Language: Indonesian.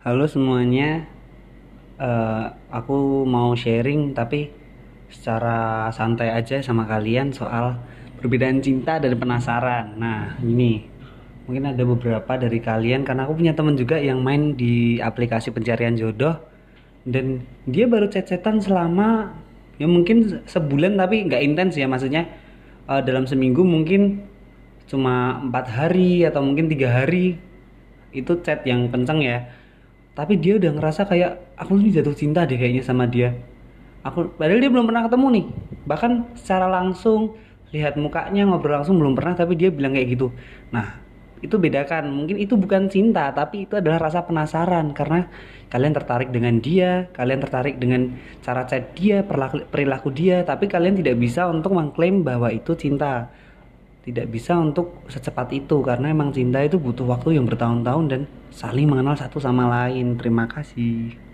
Halo semuanya, Eh, aku mau sharing tapi secara santai aja sama kalian soal perbedaan cinta dan penasaran. Nah, ini. Mungkin ada beberapa dari kalian karena aku punya temen juga yang main di aplikasi pencarian jodoh. Dan dia baru chat-chatan selama ya mungkin sebulan tapi nggak intens ya. Maksudnya eh, dalam seminggu mungkin cuma empat hari atau mungkin tiga hari. Itu chat yang kenceng ya tapi dia udah ngerasa kayak aku ini jatuh cinta deh kayaknya sama dia. Aku padahal dia belum pernah ketemu nih. Bahkan secara langsung lihat mukanya ngobrol langsung belum pernah tapi dia bilang kayak gitu. Nah itu bedakan. Mungkin itu bukan cinta tapi itu adalah rasa penasaran. Karena kalian tertarik dengan dia kalian tertarik dengan cara chat dia perilaku, perilaku dia tapi kalian tidak bisa untuk mengklaim bahwa itu cinta tidak bisa untuk secepat itu karena emang cinta itu butuh waktu yang bertahun-tahun dan saling mengenal satu sama lain. Terima kasih.